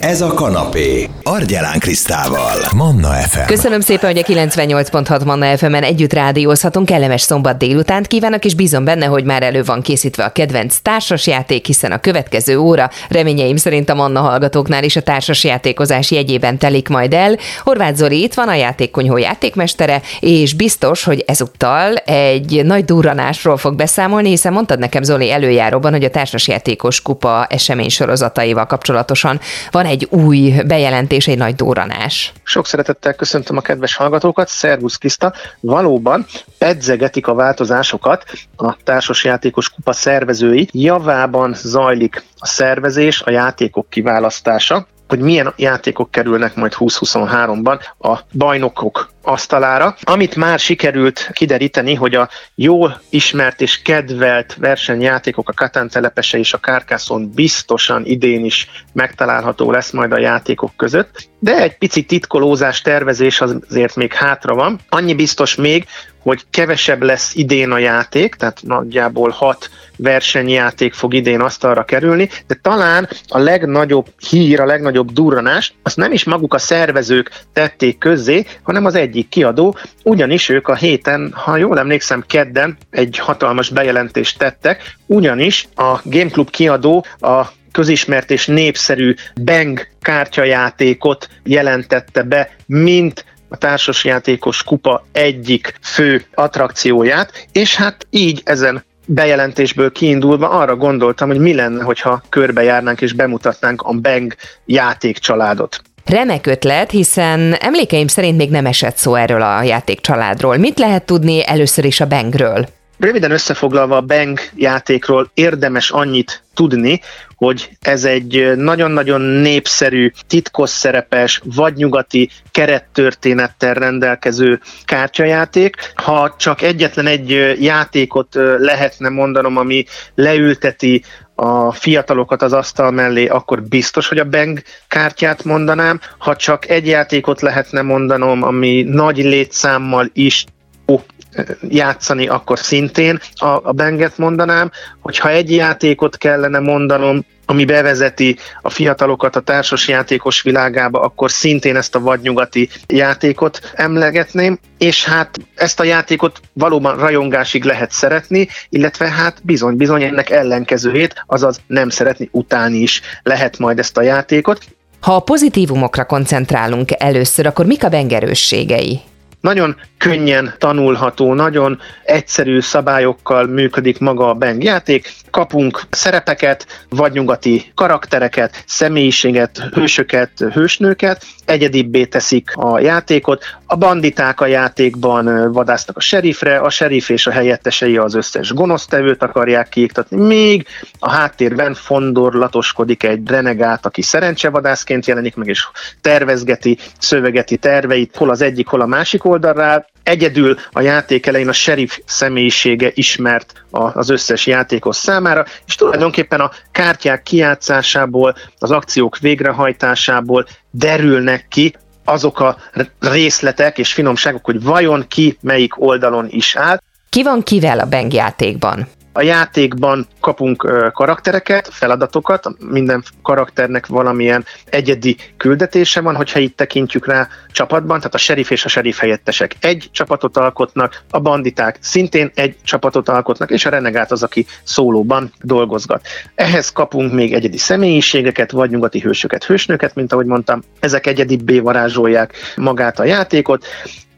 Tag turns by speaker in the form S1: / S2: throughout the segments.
S1: Ez a kanapé. Argyelán Krisztával. Manna FM.
S2: Köszönöm szépen, hogy a 98.6 Manna FM-en együtt rádiózhatunk. Kellemes szombat délutánt kívánok, és bízom benne, hogy már elő van készítve a kedvenc társasjáték, hiszen a következő óra reményeim szerint a Manna hallgatóknál is a társasjátékozás jegyében telik majd el. Horváth Zoli itt van, a játékkonyhó játékmestere, és biztos, hogy ezúttal egy nagy durranásról fog beszámolni, hiszen mondtad nekem Zoli előjáróban, hogy a társasjátékos kupa esemény sorozataival kapcsolatosan van egy új bejelentés, egy nagy durranás.
S3: Sok szeretettel köszöntöm a kedves hallgatókat, Szervusz Kriszta. Valóban pedzegetik a változásokat a társasjátékos kupa szervezői. Javában zajlik a szervezés, a játékok kiválasztása hogy milyen játékok kerülnek majd 2023-ban a bajnokok asztalára. Amit már sikerült kideríteni, hogy a jól ismert és kedvelt versenyjátékok, a Katán telepese és a Kárkászon biztosan idén is megtalálható lesz majd a játékok között, de egy pici titkolózás, tervezés azért még hátra van. Annyi biztos még, hogy kevesebb lesz idén a játék, tehát nagyjából hat versenyjáték fog idén asztalra kerülni, de talán a legnagyobb hír, a legnagyobb durranás, azt nem is maguk a szervezők tették közzé, hanem az egyik kiadó, ugyanis ők a héten, ha jól emlékszem, kedden egy hatalmas bejelentést tettek, ugyanis a Game Club kiadó a közismert és népszerű Bang kártyajátékot jelentette be, mint a társasjátékos kupa egyik fő attrakcióját, és hát így ezen bejelentésből kiindulva arra gondoltam, hogy mi lenne, hogyha körbejárnánk és bemutatnánk a Bang játékcsaládot.
S2: Remek ötlet, hiszen emlékeim szerint még nem esett szó erről a játékcsaládról. Mit lehet tudni először is a Bangről?
S3: Röviden összefoglalva a Bang játékról érdemes annyit tudni, hogy ez egy nagyon-nagyon népszerű, titkos szerepes, vagy nyugati kerettörténettel rendelkező kártyajáték. Ha csak egyetlen egy játékot lehetne mondanom, ami leülteti a fiatalokat az asztal mellé, akkor biztos, hogy a Bang kártyát mondanám. Ha csak egy játékot lehetne mondanom, ami nagy létszámmal is játszani, akkor szintén a, a Benget mondanám, hogyha egy játékot kellene mondanom, ami bevezeti a fiatalokat a társas játékos világába, akkor szintén ezt a vadnyugati játékot emlegetném, és hát ezt a játékot valóban rajongásig lehet szeretni, illetve hát bizony-bizony ennek ellenkezőjét, azaz nem szeretni, utálni is lehet majd ezt a játékot.
S2: Ha a pozitívumokra koncentrálunk először, akkor mik a bengerősségei?
S3: Nagyon könnyen tanulható, nagyon egyszerű szabályokkal működik maga a Bang játék. Kapunk szerepeket, vagy nyugati karaktereket, személyiséget, hősöket, hősnőket, egyedibbé teszik a játékot. A banditák a játékban vadásznak a serifre, a serif és a helyettesei az összes gonosztevőt akarják kiiktatni, még a háttérben fondorlatoskodik egy renegát, aki szerencsevadászként jelenik meg, és tervezgeti, szövegeti terveit, hol az egyik, hol a másik oldalra, Egyedül a játék elején a sheriff személyisége ismert az összes játékos számára, és tulajdonképpen a kártyák kijátszásából, az akciók végrehajtásából derülnek ki azok a részletek és finomságok, hogy vajon ki melyik oldalon is áll.
S2: Ki van kivel a Bang játékban?
S3: A játékban kapunk karaktereket, feladatokat, minden karakternek valamilyen egyedi küldetése van, hogyha itt tekintjük rá csapatban, tehát a serif és a serif helyettesek egy csapatot alkotnak, a banditák szintén egy csapatot alkotnak, és a renegát az, aki szólóban dolgozgat. Ehhez kapunk még egyedi személyiségeket, vagy nyugati hősöket, hősnőket, mint ahogy mondtam, ezek egyedibbé varázsolják magát a játékot,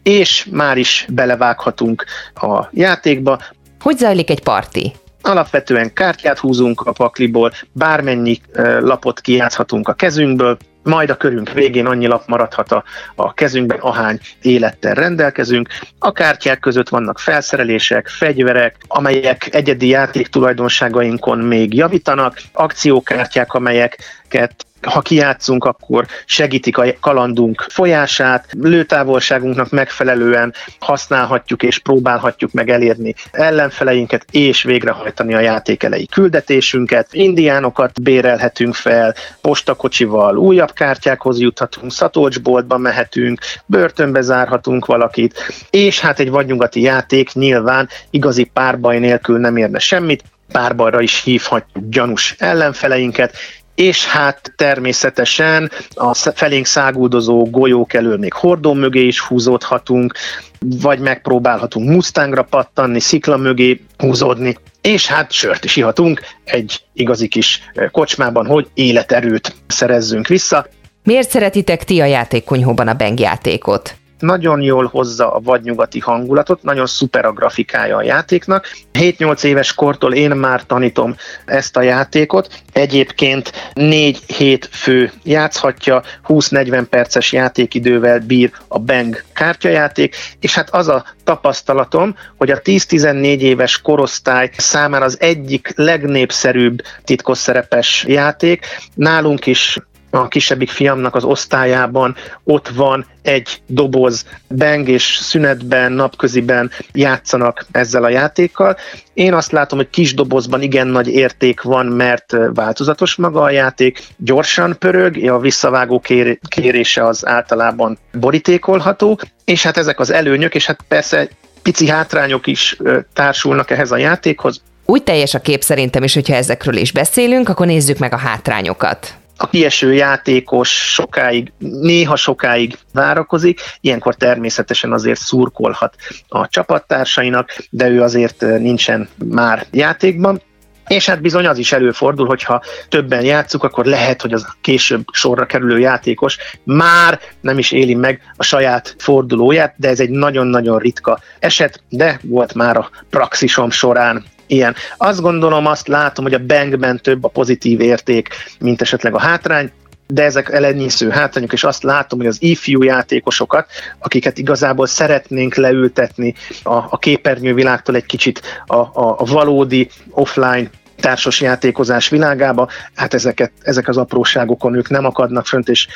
S3: és már is belevághatunk a játékba.
S2: Hogy zajlik egy parti?
S3: Alapvetően kártyát húzunk a pakliból, bármennyi lapot kijátszhatunk a kezünkből, majd a körünk végén annyi lap maradhat a, a kezünkben, ahány élettel rendelkezünk. A kártyák között vannak felszerelések, fegyverek, amelyek egyedi játék tulajdonságainkon még javítanak, akciókártyák, amelyeket ha kijátszunk, akkor segítik a kalandunk folyását, lőtávolságunknak megfelelően használhatjuk és próbálhatjuk meg elérni ellenfeleinket, és végrehajtani a játék elejé küldetésünket. Indiánokat bérelhetünk fel, postakocsival újabb kártyákhoz juthatunk, szatolcsboltba mehetünk, börtönbe zárhatunk valakit, és hát egy vadnyugati játék nyilván igazi párbaj nélkül nem érne semmit, párbajra is hívhatjuk gyanús ellenfeleinket, és hát természetesen a felénk száguldozó golyók elől még hordó mögé is húzódhatunk, vagy megpróbálhatunk Mustangra pattanni, szikla mögé húzódni, és hát sört is ihatunk egy igazi kis kocsmában, hogy életerőt szerezzünk vissza.
S2: Miért szeretitek ti a játékkonyhóban a Bang játékot?
S3: Nagyon jól hozza a vadnyugati hangulatot, nagyon szuper a grafikája a játéknak. 7-8 éves kortól én már tanítom ezt a játékot. Egyébként 4-7 fő játszhatja, 20-40 perces játékidővel bír a Bang kártyajáték, és hát az a tapasztalatom, hogy a 10-14 éves korosztály számára az egyik legnépszerűbb titkosszerepes játék. Nálunk is a kisebbik fiamnak az osztályában ott van egy doboz, beng és szünetben, napköziben játszanak ezzel a játékkal. Én azt látom, hogy kis dobozban igen nagy érték van, mert változatos maga a játék, gyorsan pörög, a visszavágó kérése az általában borítékolható, és hát ezek az előnyök, és hát persze pici hátrányok is társulnak ehhez a játékhoz.
S2: Úgy teljes a kép szerintem is, hogyha ezekről is beszélünk, akkor nézzük meg a hátrányokat
S3: a kieső játékos sokáig, néha sokáig várakozik, ilyenkor természetesen azért szurkolhat a csapattársainak, de ő azért nincsen már játékban. És hát bizony az is előfordul, hogyha többen játszuk, akkor lehet, hogy az később sorra kerülő játékos már nem is éli meg a saját fordulóját, de ez egy nagyon-nagyon ritka eset, de volt már a praxisom során ilyen. Azt gondolom, azt látom, hogy a bankben több a pozitív érték, mint esetleg a hátrány, de ezek elenyésző hátrányok, és azt látom, hogy az ifjú játékosokat, akiket igazából szeretnénk leültetni a, a képernyővilágtól egy kicsit a, a, a valódi offline társas játékozás világába, hát ezeket, ezek az apróságokon ők nem akadnak fönt, és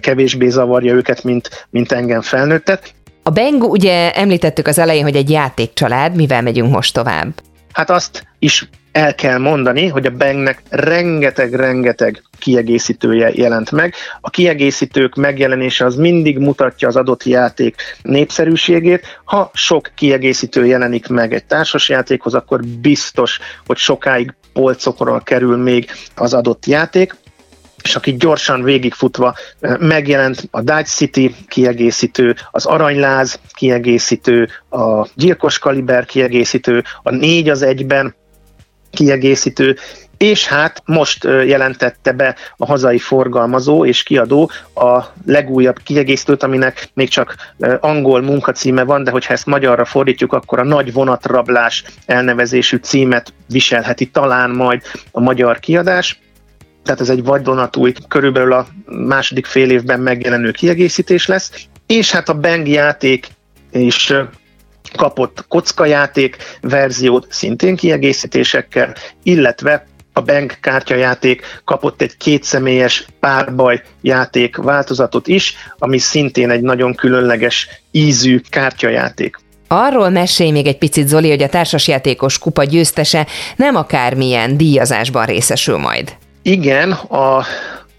S3: kevésbé zavarja őket, mint, mint engem felnőttet.
S2: A Bang, ugye említettük az elején, hogy egy játékcsalád, mivel megyünk most tovább?
S3: Hát azt is el kell mondani, hogy a Bangnek rengeteg-rengeteg kiegészítője jelent meg. A kiegészítők megjelenése az mindig mutatja az adott játék népszerűségét. Ha sok kiegészítő jelenik meg egy társasjátékhoz, akkor biztos, hogy sokáig polcokról kerül még az adott játék és aki gyorsan végigfutva megjelent a Dodge City kiegészítő, az Aranyláz kiegészítő, a Gyilkos Kaliber kiegészítő, a négy az egyben kiegészítő, és hát most jelentette be a hazai forgalmazó és kiadó a legújabb kiegészítőt, aminek még csak angol munkacíme van, de hogyha ezt magyarra fordítjuk, akkor a nagy vonatrablás elnevezésű címet viselheti talán majd a magyar kiadás tehát ez egy vadonatúj, körülbelül a második fél évben megjelenő kiegészítés lesz, és hát a Bang játék is kapott kockajáték verziót szintén kiegészítésekkel, illetve a Bank kártyajáték kapott egy kétszemélyes párbaj játék változatot is, ami szintén egy nagyon különleges ízű kártyajáték.
S2: Arról mesélj még egy picit, Zoli, hogy a társasjátékos kupa győztese nem akármilyen díjazásban részesül majd.
S3: Igen, a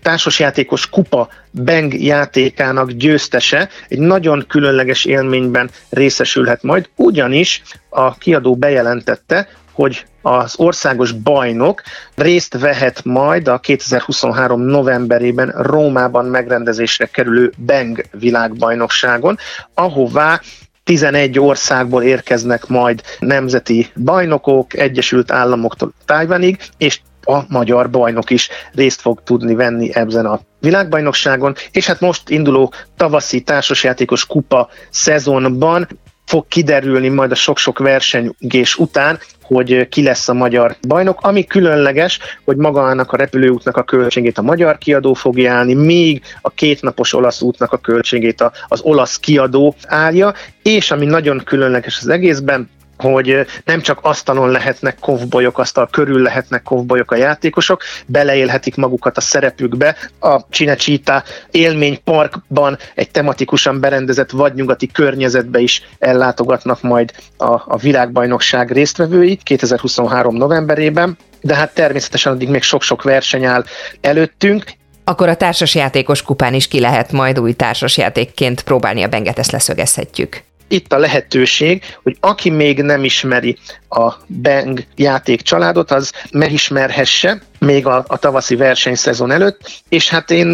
S3: társasjátékos kupa Bang játékának győztese egy nagyon különleges élményben részesülhet majd, ugyanis a kiadó bejelentette, hogy az országos bajnok részt vehet majd a 2023 novemberében Rómában megrendezésre kerülő Bang világbajnokságon, ahová 11 országból érkeznek majd nemzeti bajnokok, Egyesült Államoktól Tájvanig, és a magyar bajnok is részt fog tudni venni ebben a világbajnokságon, és hát most induló tavaszi társasjátékos kupa szezonban fog kiderülni majd a sok-sok versengés után, hogy ki lesz a magyar bajnok. Ami különleges, hogy magának a repülőútnak a költségét a magyar kiadó fogja állni, míg a kétnapos olasz útnak a költségét az olasz kiadó állja, és ami nagyon különleges az egészben, hogy nem csak asztalon lehetnek kovbolyok, asztal körül lehetnek kovbolyok a játékosok, beleélhetik magukat a szerepükbe. A Csinecsita élményparkban egy tematikusan berendezett vadnyugati környezetbe is ellátogatnak majd a, a világbajnokság résztvevői 2023. novemberében de hát természetesen addig még sok-sok verseny áll előttünk,
S2: akkor a társasjátékos kupán is ki lehet majd új társasjátékként próbálni a benget, ezt leszögezhetjük
S3: itt a lehetőség, hogy aki még nem ismeri a Bang játék családot, az megismerhesse, még a, a tavaszi versenyszezon előtt, és hát én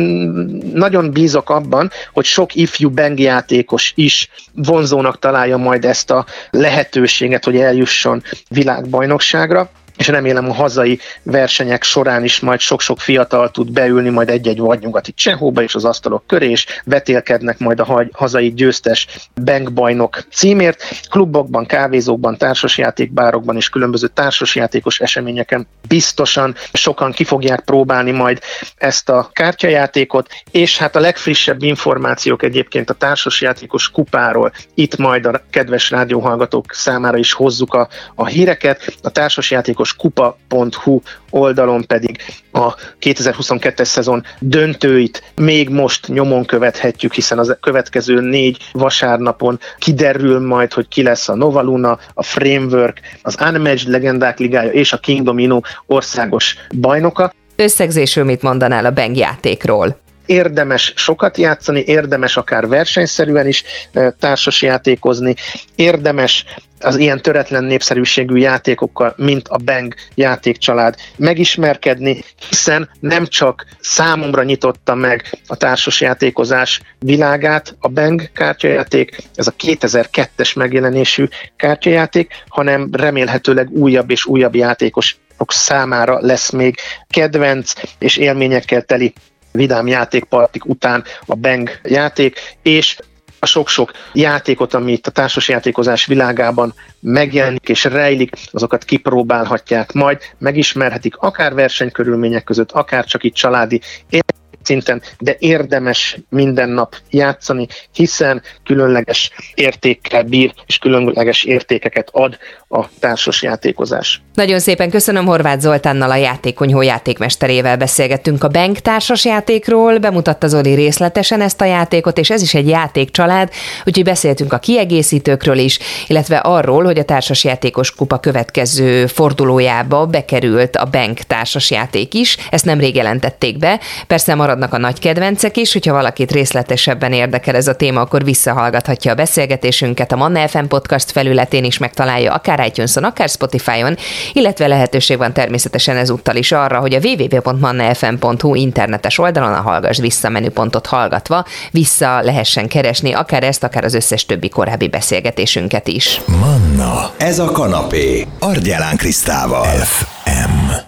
S3: nagyon bízok abban, hogy sok ifjú Beng játékos is vonzónak találja majd ezt a lehetőséget, hogy eljusson világbajnokságra és remélem a hazai versenyek során is majd sok-sok fiatal tud beülni majd egy-egy vadnyugati csehóba és az asztalok köré, és vetélkednek majd a hazai győztes bankbajnok címért. Klubokban, kávézókban, társasjátékbárokban és különböző társasjátékos eseményeken biztosan sokan ki fogják próbálni majd ezt a kártyajátékot, és hát a legfrissebb információk egyébként a társasjátékos kupáról itt majd a kedves rádióhallgatók számára is hozzuk a, a híreket. A társasjátékos kupa.hu oldalon pedig a 2022-es szezon döntőit még most nyomon követhetjük, hiszen az következő négy vasárnapon kiderül majd, hogy ki lesz a Novaluna, a Framework, az Unmatched Legendák Ligája és a King Domino országos bajnoka.
S2: Összegzésül mit mondanál a Beng játékról?
S3: érdemes sokat játszani, érdemes akár versenyszerűen is társas játékozni, érdemes az ilyen töretlen népszerűségű játékokkal, mint a Bang játékcsalád megismerkedni, hiszen nem csak számomra nyitotta meg a társas játékozás világát a Bang kártyajáték, ez a 2002-es megjelenésű kártyajáték, hanem remélhetőleg újabb és újabb játékos számára lesz még kedvenc és élményekkel teli vidám játékpartik után a Bang játék, és a sok-sok játékot, ami itt a társasjátékozás világában megjelenik és rejlik, azokat kipróbálhatják majd, megismerhetik akár versenykörülmények között, akár csak itt családi szinten, de érdemes minden nap játszani, hiszen különleges értékkel bír, és különleges értékeket ad a társas játékozás.
S2: Nagyon szépen köszönöm Horváth Zoltánnal a játékonyhó játékmesterével beszélgettünk a Bank társas játékról, bemutatta Zoli részletesen ezt a játékot, és ez is egy játékcsalád, úgyhogy beszéltünk a kiegészítőkről is, illetve arról, hogy a társas játékos kupa következő fordulójába bekerült a Bank társas játék is, ezt nemrég jelentették be, persze maradnak a nagy kedvencek is, hogyha valakit részletesebben érdekel ez a téma, akkor visszahallgathatja a beszélgetésünket a Manna FM podcast felületén is megtalálja akár itunes akár Spotify-on, illetve lehetőség van természetesen ezúttal is arra, hogy a www.mannafm.hu internetes oldalon a Hallgass Vissza menüpontot hallgatva vissza lehessen keresni akár ezt, akár az összes többi korábbi beszélgetésünket is.
S1: Manna, ez a kanapé, Argyelán Krisztával. FM.